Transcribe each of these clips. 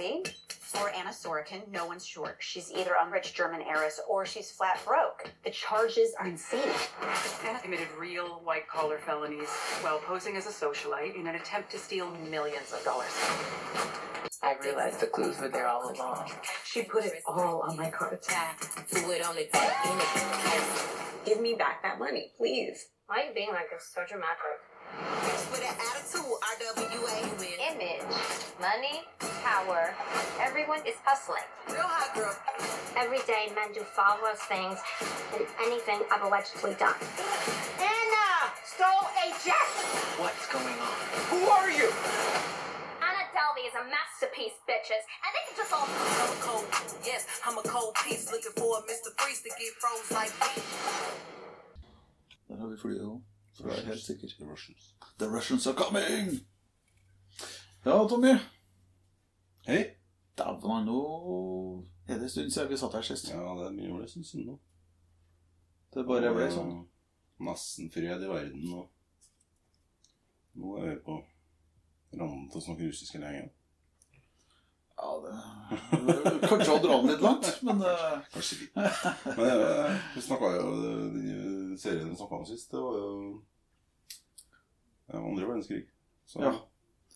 Anna Delvey, or Anna Sorokin. No one's sure. She's either a rich German heiress or she's flat broke. The charges are insane. Anna committed real white collar felonies while posing as a socialite in an attempt to steal millions of dollars. I realized the clues were there all along. She put it all on my card. Who would only take anything. Give me back that money, please. Why are you being like this? So dramatic. With an attitude, RWA win. Image, money, power. Everyone is hustling. Real hot girl. Every day, men do far worse things than anything I've allegedly done. Anna stole a jet! What's going on? Who are you? Anna Delvey is a masterpiece, bitches, and they can just all. I'm a cold, yes, I'm a cold piece looking for a Mr. Freeze to get froze like me. Der har vi flyet òg, for jeg er helt sikker. The Russians. The Russians are coming! Ja, Tommy. Hei. Dæven, nå er det en stund siden vi satt her sist. Ja, det er mye år det siden nå. Det bare ble sånn. Nesten fred i verden, og nå er vi på randen til å snakke russisk hele gjengen. Ja, det Kanskje å dra den litt langt, men eh, Kanskje litt. Men eh, vi snakka jo Den serien vi snakka om sist, det var jo ja, andre verdenskrig. Så Ja.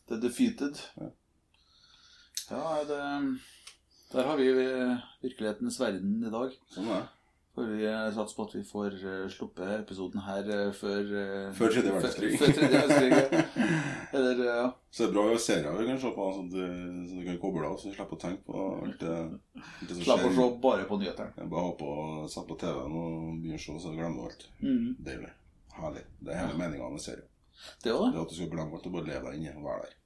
The Defeated. Ja. Ja, det Der har vi virkelighetens verden i dag. sånn er det. For vi eh, satser på at vi får eh, sluppet episoden her eh, før Før tredje verdenskrig. Før, før verdenskrig. Eller, ja. Så det er bra vi har serier vi kan se på, sånn at du, kan koble av, så du slipper å tenke på alt det, alt det som Slapp å se bare på nyhetene. Bare ha på, sette på TV-en og begynne å se, så glemmer du alt. Mm. Deilig. Herlig. Det er hele meninga med serien. Det også. Det er at du skal glemme alt og bare leve deg inni og være der.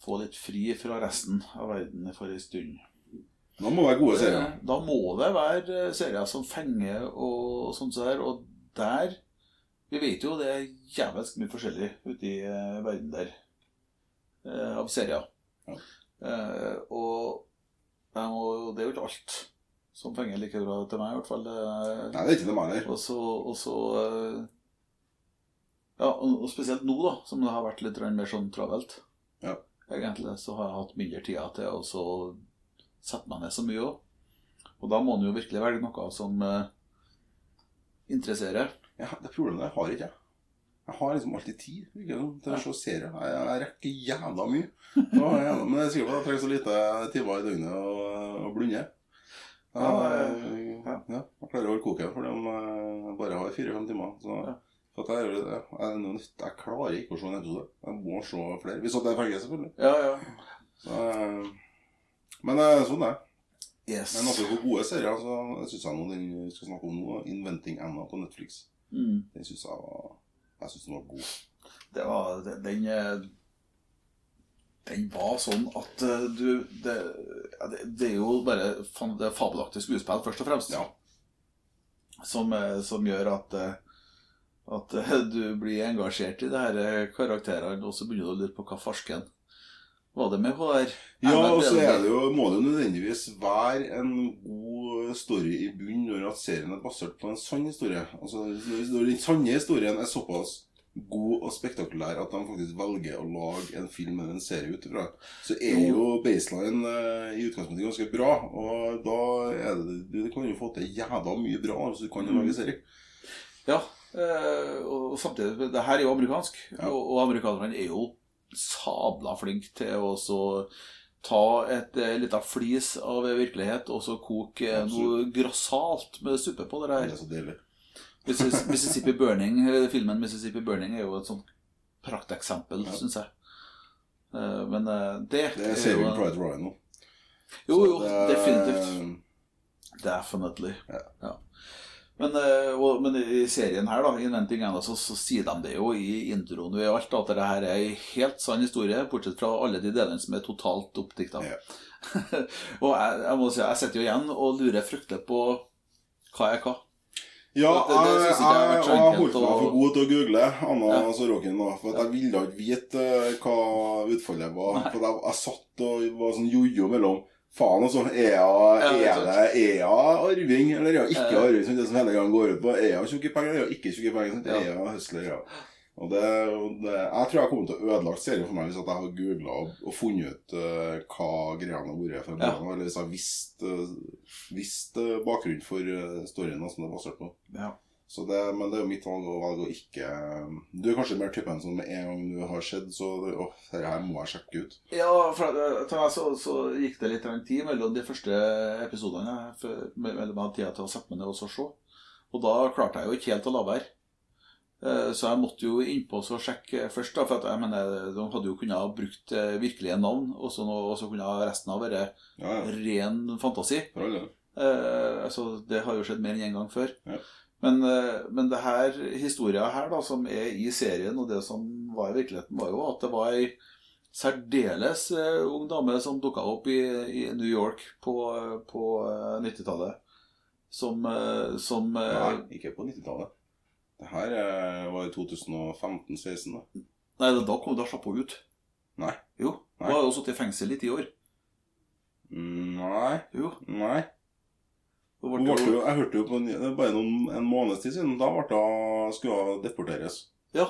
Få litt fri fra resten av verden for en stund. Det må det være gode serier. Da må det være eh, serier som fenger og sånt så her. Og der Vi vet jo det er jævelsk mye forskjellig ute i eh, verden der eh, av serier. Ja. Eh, og det er jo ikke alt som fenger like bra til meg, i hvert fall. Nei, det er ikke det meg heller. og så, og så eh, Ja, og spesielt nå, da, som det har vært litt mer sånn travelt. Ja. Egentlig så har jeg hatt mindre tid til å så sette meg ned så mye òg. Og da må en jo virkelig velge noe som eh, interesserer. Ja, det problemet er jeg har ikke jeg. Jeg har liksom alltid tid ikke, til å se serier. Jeg, jeg rekker jævla mye. Så jeg, men jeg er sikker på at jeg trenger så lite timer i døgnet å, å blunde. Jeg, Ja, jeg, ja, jeg klarer å holde koken fordi om jeg bare har fire-fem timer. Så, for at jeg, jeg, jeg, jeg, jeg klarer ikke å se en episode. Jeg må se flere. Hvis det er ferdig, selvfølgelig. Ja, ja. Så, eh, men eh, sånn er det. Yes. Men apropos gode serier, så syns jeg nå den vi skal snakke om nå, 'Inventing Anna' på Netflix, Mm. den syns jeg var Jeg synes den var god. Det var Den eh, Den var sånn at eh, du Det, det, er jo bare det er fabelaktig skuespill, først og fremst. Ja. Som, som gjør at At du blir engasjert i de her karakterene, og så begynner du å lure på hva farsken det med hår? Ja, og så er det jo, må det nødvendigvis være en god story i bunnen når at serien er basert på en sann historie. Altså, Når når den sanne historien er såpass god og spektakulær at de faktisk velger å lage en film eller en serie ut ifra, så er jo baseline eh, i utgangspunktet ganske bra. Og da er det Du kan jo få til jævla mye bra hvis du kan Mm. lage serie. Ja, eh, og samtidig Det her er jo amerikansk, Ja. og, og amerikanerne er jo sabla flink til å så ta et lita lite flis av virkelighet og så koke Absolutt. noe grassat med suppe på det der. Det er så deilig. Mississippi Burning, eh, Filmen 'Mississippi Burning' er jo et sånt prakteksempel, Ja. syns jeg. Eh, Men eh, det, Det er Saving Pride Ryan. Jo, jo, definitivt. Definitely. Ja. Ja. Men, eh, og, men i serien her, da, Inventing Anna, så, så sier de det jo i introen og i alt, at dette her er en helt sann historie, bortsett fra alle de delene som er totalt oppdikta. Ja. og jeg, jeg må si, jeg sitter jo igjen og lurer fryktelig på hva er hva. Ja, Det- det jeg, jeg, jeg har holdt meg for god til å google Anna Ja. Sorokin, da, for at jeg ville ikke vite eh, hva utfallet var. Nei. For jeg, jeg satt og var sånn jojo mellom Faen, altså. Er Ja, det er det, jeg arving, eller ja, ikke Ja. arving? Det som hele gangen går ut på. Er tjukke penger, eller er ikke tjukke penger? Sånn, Ja. Er høsler, ja. Og det, og det, jeg tror jeg kommer til å ødelegge serien for meg hvis at jeg har googla og, og funnet ut uh, hva greiene har vært. Ja. Eller hvis jeg har visst, uh, visst uh, bakgrunnen for uh, storyen som det er basert på. Ja. Så det, men det er jo mitt valg å valge å ikke Du er kanskje mer typen som en gang du har sett, så Åh, dette her må jeg sjekke ut. Ja, for at- til meg så, så gikk det litt tid mellom de første episodene. Mellom jeg hadde tid til å sette meg ned og så se. Og da klarte jeg jo ikke helt å la være. Eh, Så jeg måtte jo innpå og sjekke først, da, for at jeg mener, de hadde jo kunnet ha brukt eh, virkelige navn, og så, og så kunne resten ha vært Ja, ja. ren fantasi. Ja, ja. Eh, altså, det har jo skjedd mer enn én gang før. Men, eh, men det her, historia her da, som er i serien, og det som var i virkeligheten, var jo at det var ei særdeles eh, ung dame som dukka opp i, i New York på, på eh, 90-tallet. Som, eh, som eh, Nei, ikke på 90-tallet. Det her var i 2015-16. da. Nei, da, kom, da slapp hun ut. Nei. Jo. Hun Nei. har jo sittet i fengsel i ti år. Mm, Nei. Jo. Nei. Ble ble jo, jeg hørte jo på en, er bare noen, en måneds tid siden. Da ble hun, skulle hun deporteres. ja,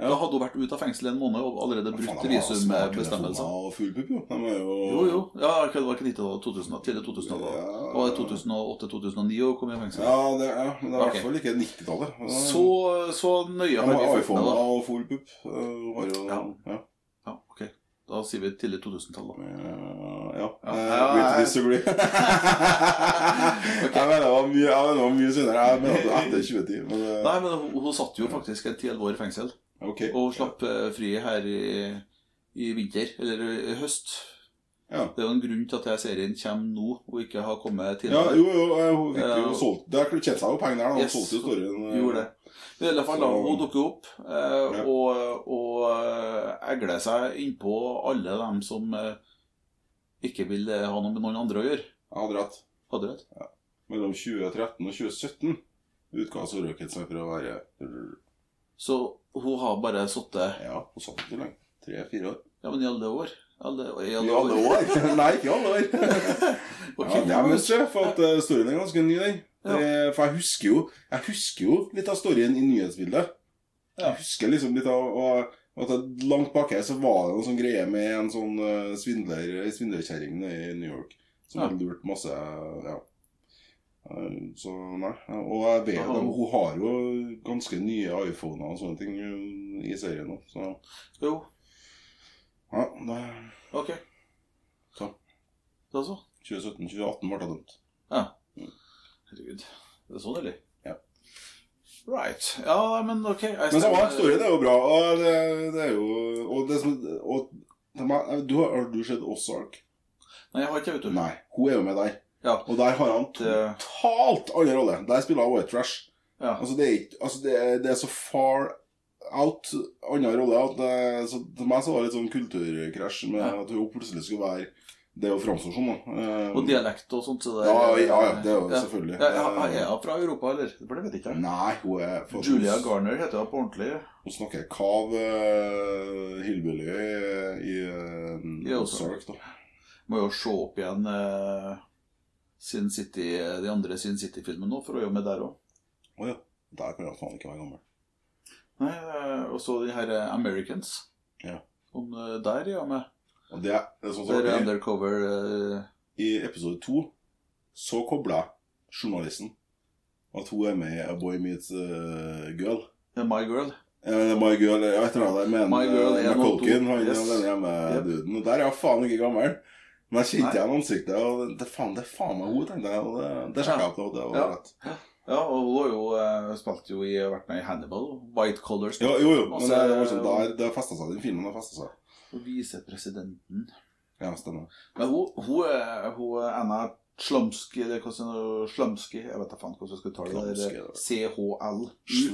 Ja. Da hadde hun vært ute av fengsel en måned og allerede brutt visumbestemmelser. Og full pupp, jo. De er jo Jo, jo. Ja, det var ikke 90-tallet, 2000, tidlig 2000-tallet. Ja. Det var 2008-2009 og kom i fengsel. Ja, det, ja, men det er i hvert fall ikke 90-tallet. Så, så nøye har vi fulgt med, da. og full pupp. Ja. ja. Ja, ok. Da sier vi tidlig 2000-tall, da. Uh, ja. Ja. Jeg- disagree. Jeg mener det var mye, jeg mener det var mye senere. Jeg mener det etter 2010. Men, uh, Nei, men hun, hun satt jo faktisk en 10-11 år i fengsel, Okay. og slapp eh, fri her i, i vinter, eller i høst. Ja. Det er jo en grunn til at denne serien kommer nå, og ikke har kommet Ja, tidligere. jo, jo, eh, hun fikk jo uh, solgt Det tjente seg jo penger der, da. Hun Yes, solgte jo storyen. uh, Gjorde det. Men I alle fall, da, hun dukker opp uh, Ja. og, og eh, egler seg innpå alle dem som uh, ikke vil eh, ha noe med noen andre å gjøre. Jeg hadde rett. Hadde rett. Ja. Mellom 2013 og 2017 utga Sorokin seg for å være Så hun har bare sittet Ja, hun satt ikke lenge. Tre-fire år. Ja, men i alle år. Alle, i I alle alle år? Nei, ikke i alle år. okay, Ja, det er mest for at uh, storyen er ganske ny, den. Ja. For jeg husker jo Jeg husker jo litt av storyen i nyhetsbildet. Jeg husker liksom litt av og, at Langt bak her så var det noe sånn greie med en sånn uh, svindler svindlerkjerring i New York som Ja. hadde lurt masse Ja. Eh, Så nei. Og jeg vet at hun har jo ganske nye iPhoner og sånne ting eh, i serien nå. Så Jo, ja, det, ok. Så. Da så. 2017-2018 ble det dømt. Ja. Herregud. Det er sånn, eller? Ja. Right. Ja, men ok. Men samme historie, det er jo bra. Og det, det er jo Og det som og, du har, du sett Ozark? Nei, jeg har ikke, vet du. Nei. Hun er jo med der. Ja. Og der har han totalt annen rolle. Der spiller han White Trash. Ja. Altså, det er, altså det, er, det er så far out annen rolle at det, så til meg så var det litt sånn kulturkrasj med Ja. at hun plutselig skulle være det å framstå sånn. da. um, Og dialekt og sånt. Så det, ja, ja, ja, det er jo Ja. selvfølgelig. Ja, ja, er hun fra Europa, eller? For det vet jeg ikke. Nei, hun er for- Julia Garner heter hun på ordentlig. Hun snakker kav uh, hillbilly i uh. Ozark, da. Må jo se opp igjen uh, Sin City, de andre Sin City-filmene nå, for å jobbe med der òg. Å ja. Der kan jeg faen ikke være gammel. Nei, eh, og så de her eh, Americans. Ja. Om, eh, der gjør med. Og det, det er sånn Det som er undercover uh... I episode to så kobla journalisten at hun er med i A Boy Meets uh, Girl. My Girl. Ja, My Girl, jeg vet ikke hva det men My Girl uh. McCulkin, han Yes. denne hjemmeduden. Yep. Der er hun faen ikke gammel. Men jeg kjente igjen ansiktet, og det, faen, det er faen meg hun, tenkte jeg. Og det, det sjekket jeg opp, og det var Ja. rett. Ja, og hun har jo eh, spilt jo i, vært med i Hannibal. White Colors. Ja, jo, jo, men det, det, var sånn, det, det festa seg, den filmen har festa seg. Og visepresidenten. Ja, stemmer. Men hun, hun, hun er Anna Slumsky, eller er Slumsky, jeg vet da faen hvordan jeg skal ta det. Da. CHL.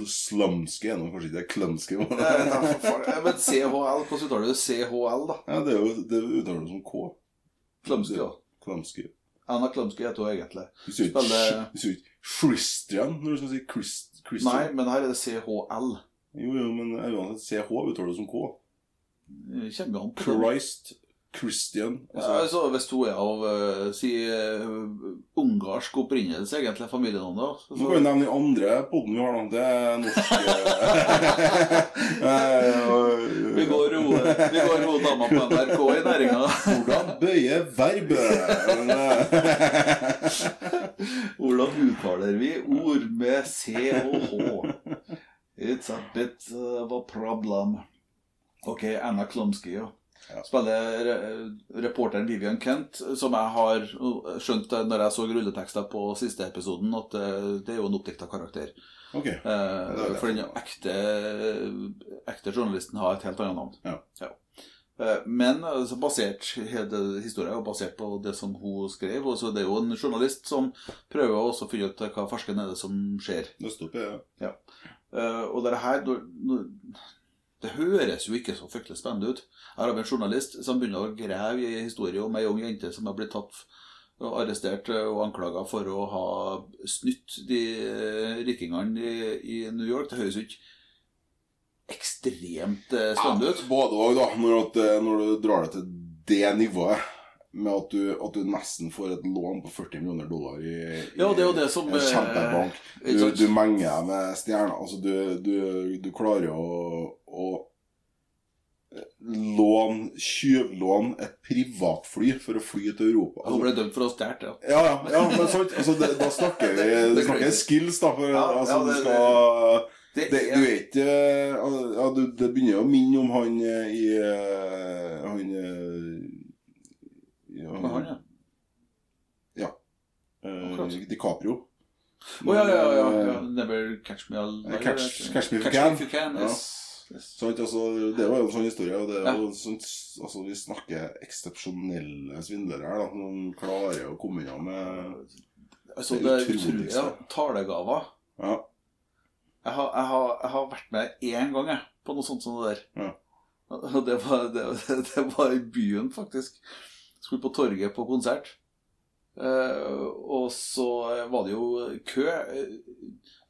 Slumsky er nå kanskje ikke det. Klumsky. men- vet CHL, hvordan uttaler du CHL, da? Ja, det er jo det uttaler du som K. Klumsky, da. Klumsky. Anna Klumsky heter hun egentlig. Ikke du ikke Christian når du skal si Christ, Christian. Nei, men her er det CHL. Jo, jo, men uansett CH uttaler du som K. Det Kommer jo an det. Christ, Christian Ja, altså, altså, hvis hun er av uh, si, uh, ungarsk opprinnelse, egentlig, familienavnet så- Nå kan vi nevne den andre podden vi har, da. Det er norsk eh, og- Vi går Vi dama på NRK i næringa. Hvordan bøye verbet? Hvordan uttaler vi ord med C og H? It's a bit of a problem. Ok, Anna Klomsky, ja. Ja. Spiller reporteren Vivian Kent, som jeg har skjønt når jeg så rulletekster på siste episoden, at eh, det er jo en oppdikta karakter. Ok. Eh, for den ekte, ekte journalisten har et helt annet navn. Ja. Eh, Men altså, basert, hele historien er basert på det som hun skrev. Og så det er jo en journalist som prøver å finne ut hva farsken er det som skjer. Nøst opp, ja. Eh, og det her Det høres jo ikke så fryktelig spennende ut. Her har vi en journalist som begynner å grave i en historie om ei ung jente som har blitt tatt arrestert eh, og anklaga for å ha snytt de eh, rikingene i, i New York. Det høres jo ikke ekstremt eh, spennende ut. Både òg, da. Når, at, når du drar det til det nivået. Med at du, at du nesten får et lån på 40 millioner dollar i, i Ja, det det som en kjempebank. Du, du menger deg med stjerner. Altså, du, du, du klarer å, å låne, tjuvlån et privatfly for å fly til Europa. Altså, ble dømt for å ha stjålet, ja. ja, ja, men sant, altså, det, da snakker vi Det da er snakker skills, da. For, Ja, altså, ja, det- du skal Det det, du ikke ja, du, Det begynner jo å minne om han eh, i eh, Han eh, ja, Hva han, ja. ja. DiCaprio. Å ja, ja, ja, ja. Never catch me alive. Catch- catch me if you Catch can. me if you can. Yes. Sant, altså, det var jo en sånn historie. Og det er jo sånt, altså, vi snakker eksepsjonelle svindlere her, da, Noen klarer å komme unna med Altså, Det det er er utrolig utrolig. Ja, talegaver. Ja. Jeg har, jeg, har, jeg har vært med én gang jeg, på noe sånt som det der. Ja. Det var, det, det var i byen, faktisk. Skulle på torget på konsert. Eh, og så var det jo kø.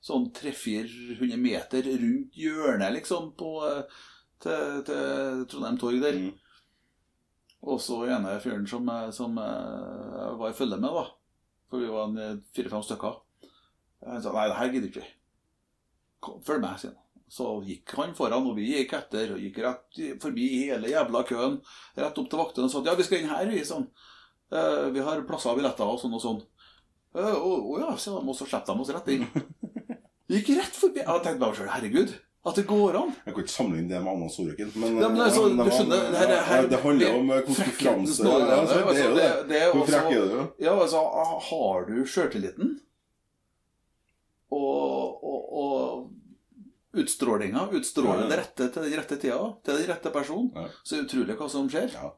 Sånn 300-400 meter rundt hjørnet, liksom, på, eh, til, til Trondheim torg der. Mm. Og så ene fyren som, eh, som eh, jeg var i følge med, da. For vi var fire-fem stykker. Han sa nei, det her gidder ikke. Følg med, sier han. Så gikk han foran, og vi gikk etter. Og gikk rett forbi hele jævla køen. Rett opp til vaktene og sa ja, vi skal inn her, vi. Sånn. Vi har plasser og billetter og sånn og sånn. Å ja, så de, og så slipper de oss rett inn. Gikk rett forbi. Jeg tenkte meg selv, herregud, at det går an. Jeg kan ikke sammenligne det med Anna Sorokin, men, Ja, men altså, men du skjønner, det her- her- det handler om eh, konkurranse ja, altså, Det er jo det. altså, det er Hvor frekk er du? Ja, altså, har du sjøltilliten og, og, og utstrålinga, utstråler Ja, det rette til den rette tida, til den rette personen, så er det utrolig hva som skjer. Ja.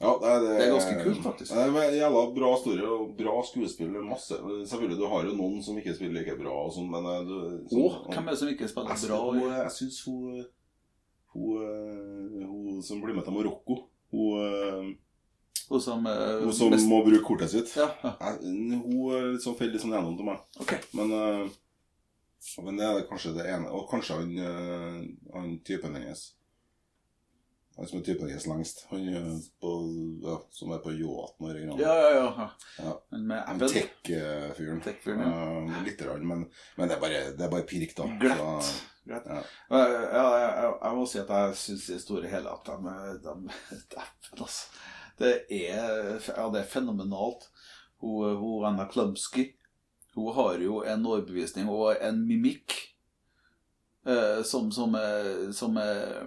Ja, det, er, Det er ganske kult, faktisk. Det er jævla bra story og bra skuespill. Masse. Selvfølgelig, du har jo noen som ikke spiller like bra, og sånn, men du, du, Å, hvem er det som ikke spiller Jeg, bra? hun, jeg syns hun, hun eh, Hun som blir med til Marokko Hun, eh, Hun som, uh, hun som mest- må bruke kortet sitt. ja, ja. Jeg- Hun sånn faller litt sånn gjennom til meg. Ok. Men, uh, men det er kanskje det ene. Og kanskje han, eh, han typen hennes Han som er typen hennes lengst. Han er på, ja, som er på yachten og greier. Ja, ja, ja. Ja. Men med Han Apple tech-fyren. Ja. Eh, Litt, grann, men, men det er bare, det er bare pirk, da. Glatt. Så, Glatt. Ja. Ja, ja, jeg, jeg, jeg må si at jeg syns i det store hele at de, de, Dæven, altså. Det er, ja, det er fenomenalt. Hun, hun Anna Klumsky hun har jo en overbevisning og en mimikk eh, som, som, som er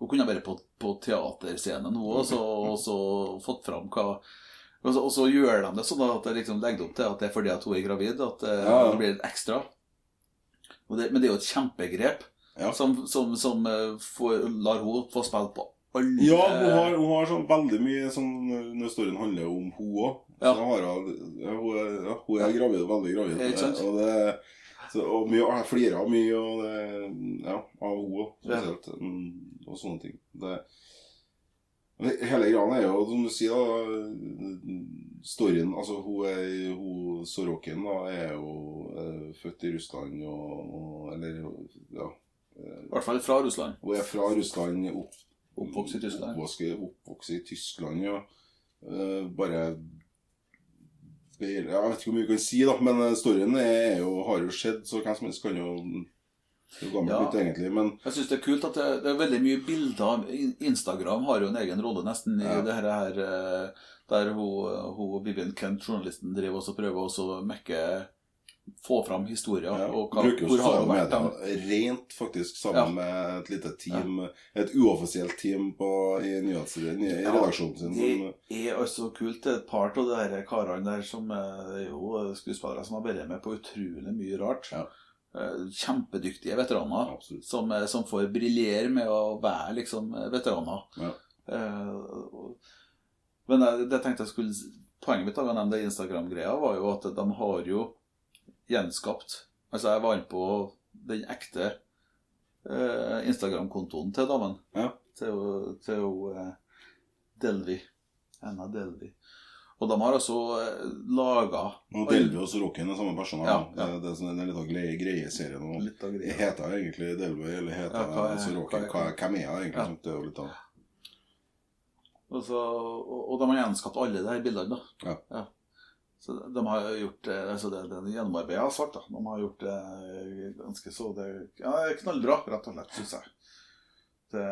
Hun kunne vært på, på teaterscenen, nå og så, og så fått fram hva og så, og så gjør de det sånn at det liksom legger opp til at det er fordi at hun er gravid, at eh, Ja, ja. det blir litt ekstra. Det, men det er jo et kjempegrep Ja. som, som, som eh, får, lar hun få spille på alle Ja, hun har, hun har sånn veldig mye sånn Når storyen handler om hun òg. Ja. Hun, hun, er, gravid, veldig gravid. Sant? Og, det, så, og mye, jeg flirer mye og det, ja, av henne spesielt. Mm, Og sånne ting. Det, hele greia er jo, som du sier, da Storyen Altså, hun er hun, Sorokin da, er jo er født i Russland og, og Eller, ja. I hvert fall fra Russland. Hun er fra Russland, opp, Oppvokst i Tyskland. Oppvokst, oppvokst i Tyskland, ja. Eh, bare Jeg vet ikke hvor mye vi kan si, da, men eh, storyen er jo, har jo skjedd, så hvem som helst kan jo Ja. Ut, egentlig, men Jeg syns det er kult at det, det er veldig mye bilder. Instagram har jo en egen rolle nesten i Ja. det her, her eh, der hun, hun Vivian Kent, journalisten, driver også og prøver å mekke få fram historier. ja, og hva, bruker jo hvor har medier rent, faktisk, sammen Ja. med et lite team, et uoffisielt team på, i, nyhets, i Ja, redaksjonen sin. Som, Det er altså kult. Et par av de her karene der som eh, er jo skuespillere som har vært med på utrolig mye rart. Ja. Eh, Kjempedyktige veteraner som, eh, som får briljere med å være liksom veteraner. Ja. Men jeg, det tenkte jeg skulle Poenget mitt av å nevne Instagram-greia var jo at de har jo gjenskapt Altså, jeg var inne på den ekte eh, Instagram-kontoen til damen. Ja. Til, til eh, Delvi. Anna Delvi. Og de har altså eh, laga Og Delvi og Sorokin er samme personer. Ja, ja. Det er sånn en greie, greie serien. Og litt av greie. Heter jeg egentlig Delvi, eller heter Ja, hva jeg Sorokin? hva hvem er jeg egentlig? Ja. Det er jo litt av Og, så, og, og de har gjenskapt alle de her bildene. da. Ja. Så de, har gjort det, altså det, det en gjennomarbeida sak. da. De har gjort det ganske så det, ja, Knallbra, rett og slett, syns jeg. Det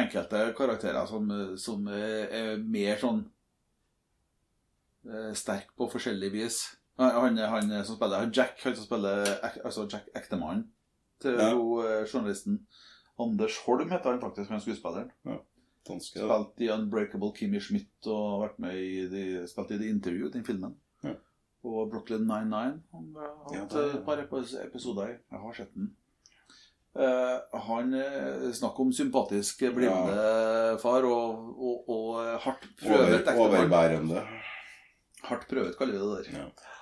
enkelte karakterer som, som er, er mer sånn eh, sterk på forskjellig vis. Han, han, som spiller han Jack, han som spiller altså Jack ektemannen til Ja. eh, journalisten. Anders Holm heter han faktisk, han skuespilleren. Danske. Spilt i Unbreakable Kimmy Schmidt og vært med i de, spilt i The Interview, den filmen. Ja. Og Brooklyn 99. Han har hatt ja, et par episoder i. Jeg har sett den. Uh, han Snakk snakker om sympatisk blivende far og, og, og hardt prøvet Over, overbærende. Hardt prøvet, kaller vi det der. Ja.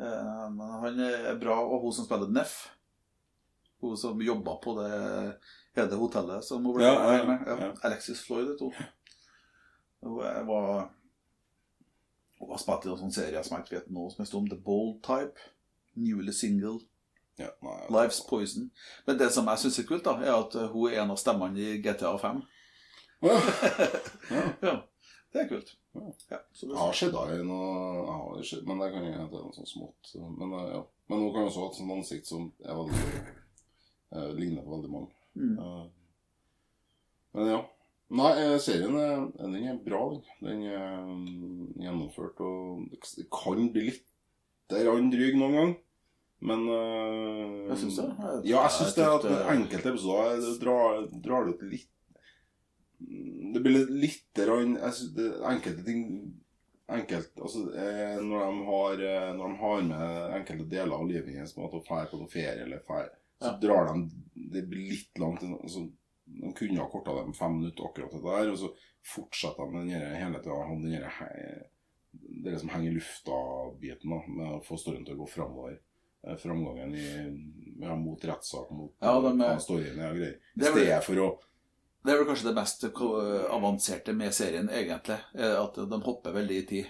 Eh, men han er bra, og hun som spiller Neff Hun som jobba på det hele hotellet som hun ble Ja, ja, med. Ja. ja. Alexis Floyd, vet hun. Hun var Hun har spilt i noen sånne serier som jeg ikke vet nå, som heter om The Bold Type. Newly Single. Ja, nei, Life's Poison. Men det som jeg syns er kult, da, er at uh, hun er en av stemmene i GTA 5. Ja. Det er kult. Ja. Ja, det Jeg har sett henne noe jeg sett, Men det kan det er noe sånt smått. Men, eh, ja. men hun kan også ha et sånt ansikt som er veldig eh, ligner på veldig mange. Mm. Eh, men ja. Nei, eh, serien er, den er bra, den. Er mm, gjennomført, og det kan bli litt dryg noen gang. Men uh, Jeg syns det. Jeg- Ja, jeg syns det at enkelte episoder drar, drar det ut litt Det blir litt, litt det enkelte ting enkelt, altså, eh, når, de har, eh, når de har med enkelte deler av livet en måte, og drar på noen ferie, eller fer, så drar de Det blir litt langt. Altså, de kunne ha korta det med fem minutter, akkurat det der, og så fortsetter de med den hele tida. han Den det som henger i lufta-biten, med å få storyen til å gå framover. Eh, Framgangen i, ja, mot rettssak, mot Ja, de hva storyen er og greier. I Det stedet for å Det er vel kanskje det mest avanserte med serien, egentlig. At de hopper veldig i tid.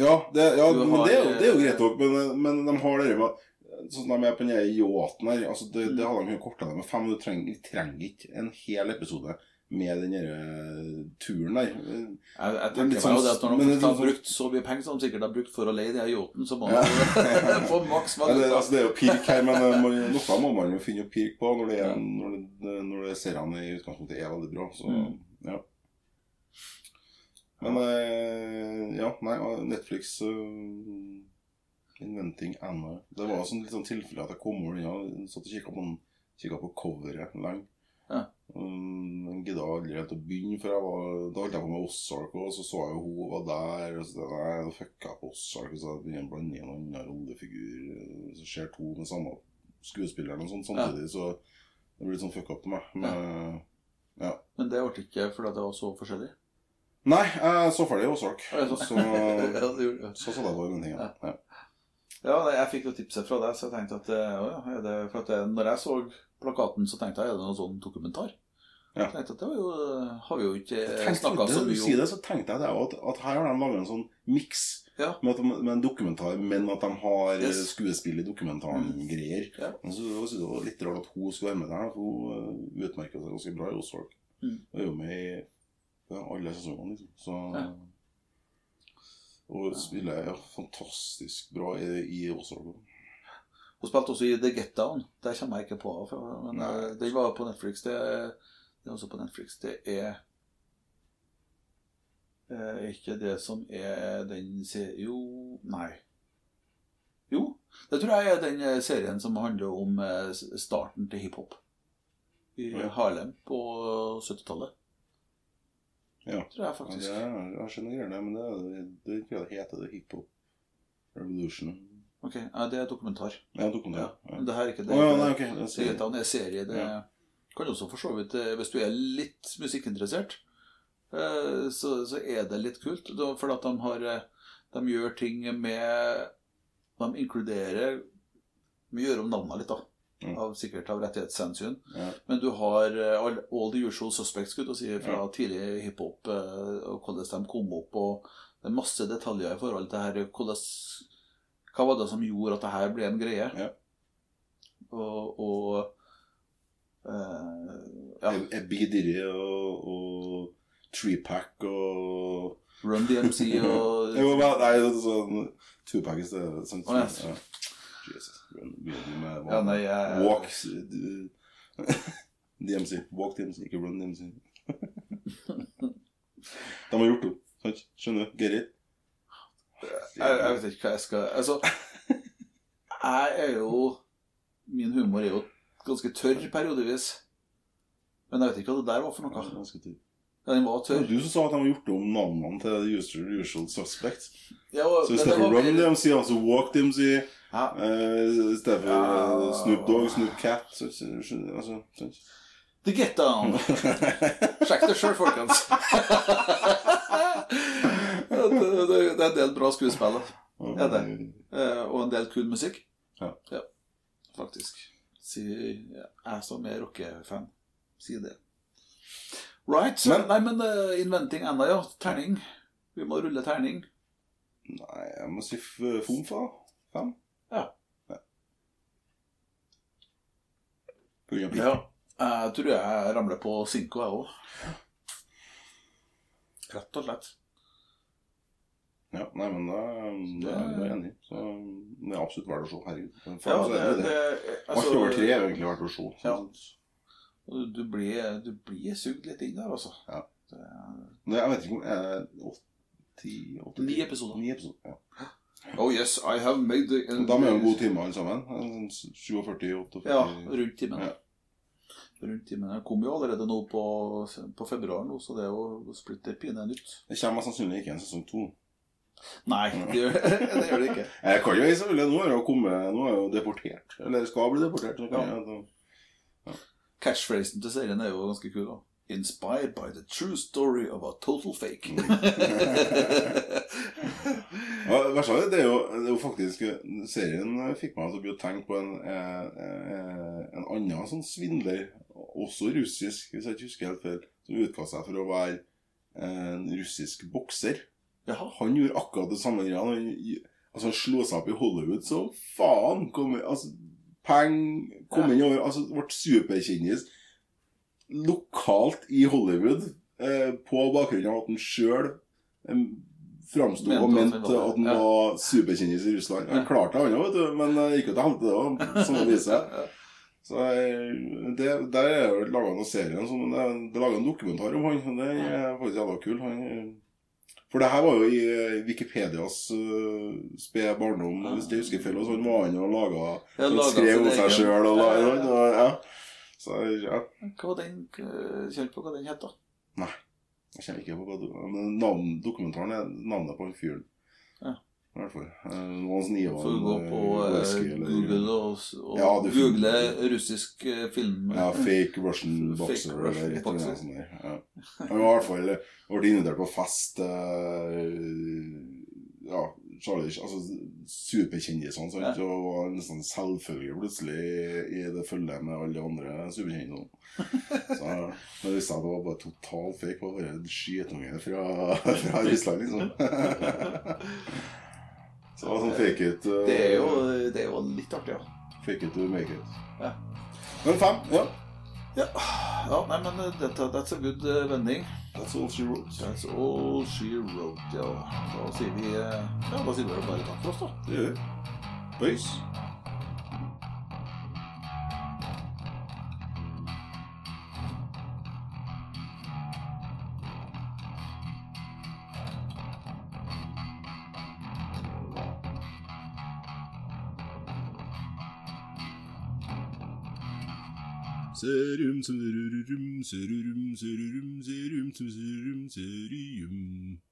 Ja, det, ja har- det, er jo, det er jo greit nok, men, men de har det med Sånn som de er på den yachten her. Altså det, det hadde de kunnet korta det med fem Du Trenger, trenger ikke en hel episode med den eh, turen der. Jeg, jeg er tenker litt meg jo sånn- det at Når men de først har sånn- brukt så mye penger som de sikkert har brukt for å leie de yachten, så må de få maks Ja, det, altså, det er jo pirk her, men eh, man, noe må man jo finne pirk på når det, er, når det, når det seriene i utgangspunktet er veldig bra. Så Mm. ja. Men eh, ja, nei, Netflix uh, Inventing Anna. Det var sånn, litt sånn tilfelle at jeg kom over den. Jeg satt og kikka på, kikket på coveret lenge. Ja. Um, jeg gidda aldri helt å begynne, for jeg var, da holdt jeg på med Ozark, og så så jeg jo hun var der. Og så nei, da fucka jeg på Ozark, så jeg begynner å blande inn en annen rollefigur. Så ser to med samme skuespilleren og sånn samtidig, så det blir litt sånn fuck up til meg. Men, ja. Men det ble ikke fordi det var så forskjellig. Nei, jeg så ferdig Ozark. Så, så, så- Så så, så, så, så, så satt jeg på ingenting. Ja. Ja. Ja, jeg fikk jo tipset fra deg, så jeg tenkte at eh, ja, det, for at det, når jeg så plakaten, så tenkte jeg er det noen sånn dokumentar? Ja. Jeg tenkte at det var jo, har vi jo ikke snakka så mye sier Si det, så tenkte jeg det, at, at her har de laget en sånn miks Ja. med, de- med en dokumentar, men at de har Yes. skuespill i dokumentaren-greier. Ja. Men så jeg det var litt rart at hun skulle være med der, for hun utmerka seg ganske bra i Oswald. Mm. Hun er jo med i ja, alle sesongene, liksom. Så. Og spiller ja, fantastisk bra i, i Ozark. Hun spilte også i The Get Down. Der kommer jeg ikke på fra, men Nei. eh, den var på Netflix. Det, det er også på Netflix. Det er eh, ikke det som er den serien Jo, nei. Jo, det tror jeg er den eh, serien som handler om eh, starten til hiphop i Harlem på 70-tallet. Ja. Tror jeg Ja, det er, jeg skjønner greiene, men det, det, det heter det hiphop revolution. Ok, ja, Det er dokumentar. Ja, dokumentar. Ja. Men det her er ikke det. det. ja, nei, okay. Det er serie. han er serie. Det Ja. kan også for så vidt eh, Hvis du er litt musikkinteressert, eh, så, så er det litt kult. For at de har eh, De gjør ting med De inkluderer Vi gjør om navnene litt, da. Mm. Av, sikkert av rettighetshensyn. Ja. Men du har eh, all, all the usual suspects, skulle si, fra Ja. tidlig hiphop, eh, og hvordan de kom opp. og Det er masse detaljer i forhold til her, hvordan, hva var det som gjorde at det her ble en greie. Ja. Og, og eh, ja. B. Og, og Treepack og Run DMC og nei, det sånn Tupac i stedet. Sånn, Å, ja. med med Ja, nei, jeg- Walk d- DMC. Walk DMC, ikke Run DMC. De har gjort det. Skjønner du? Get it? jeg, jeg vet ikke hva jeg skal Altså, jeg er jo Min humor er jo ganske tørr periodevis. Men jeg vet ikke hva det der var for noe. ganske tydelig. Ja, Den var Det var du som sa at de har gjort om navnene til The Usual, usual Suspects. Ja, og- Så i men stedet det for var Run mer- DMC, altså Walk DMC, ja, uh, i stedet for Ja. Snoop Dogg, Snoop Cat så, så, altså, så. The Get Down. Sjekk det sjøl, folkens. Det, det, det er en del bra skuespill. Er det. Eh, og en del kul musikk. Ja. faktisk. Si, jeg som er rockefan, sier det. Right. Men- Nei, men uh, Inventing enda, ja. Terning. Vi må rulle terning. Nei, jeg må si f- Fomfa. Fem. Ja. Pikk. Ja. Jeg tror jeg ramler på Sinko, jeg òg. Rett og slett. Ja, nei, men da, da er jeg enig. Så det er absolutt verdt å se. Herregud. Men Ja, faen, det, det det, det. altså, Alt over tre er egentlig verdt å se. Ja. Så- Du blir, du blir sugd litt inn der, altså. Ja. Det er- jeg vet ikke om er det åtte, ti, åtte, Ni ti? episoder. Ni episoder, ja. Oh yes, I have made the Og Da må vi jo en god time alle sammen. En 47, 48 Ja, rundt timen. Ja. Rundt timen. Jeg kom jo allerede nå på, på februar, nå, så det er jo splitter pine nytt. Det kommer sannsynligvis sannsynlig ikke en sesong to. Nei, det gjør det, gjør det ikke. Jeg kan jo selvfølgelig, Nå er jeg jo kommet, nå er jeg jo deportert. Eller skal bli deportert. Så kan Ja. jeg, da. Catchphrasen til serien er jo ganske kul. da. Inspired by the true story of a total fake. Ja, det verste av det, det er jo, det er jo faktisk Serien fikk meg til å tenke på en, eh, eh, en annen sånn svindler, også russisk, hvis jeg ikke husker helt feil, som utga seg for å være en russisk bokser. Jaha. Han gjorde akkurat det samme greia. Han, altså, han slo seg opp i Hollywood, så faen kom, altså, Peng kom inn over altså, Ble superkjendis lokalt i Hollywood eh, på bakgrunn av at han sjøl eh, framsto og mente at han ja. var superkjendis i Russland. Han klarte det, han òg, vet du, men det gikk jo til helvete, det. Ja, ja. Så eh, det, Der er det laga noen serier. Så det, er laga en dokumentar om han. Det er faktisk jævla kul. Han, eh, for det her var jo i eh, Wikipedias uh, spede barndom, hvis jeg husker feil. Og så han var han og laga Han skrev om seg sjøl og la, Ja, ja, ja. og, ja. Så ja. Hva var den eh, Kjent på hva den het, da? Nei, Jeg kjenner ikke på hva du Men navn, dokumentaren er navnet på han fyren. I hvert fall. Eh, Noen sniver Får gå på eh, whisky eller- Google og, og Ja, google russisk eh, film. Ja, fake Russian Fake boxer Russian eller et eller annet sånt. Ja. Men i hvert fall ble invitert på fest eh, Ja, Charlie, altså superkjendisene, sant? Ja. Og var nesten selvfølgelig plutselig i det følget med alle de andre superkjendisene. Så det visste jeg det var bare totalt fake. Var bare en skytunge fra, fra Russland, liksom. Så det var sånn fake it uh, Det er, jo, det er jo litt artig, ja. Fake it to make it. Ja. Men fem, ja. Ja, ja nei, men eh, dette, that's a good eh, vending. That's all she wrote. That's all she wrote, ja. Da sier vi eh, Ja, da sier vi bare takk for oss, da. Det gjør vi. Peace. serürüm serürüm serürüm serürüm serürüm serürüm serürüm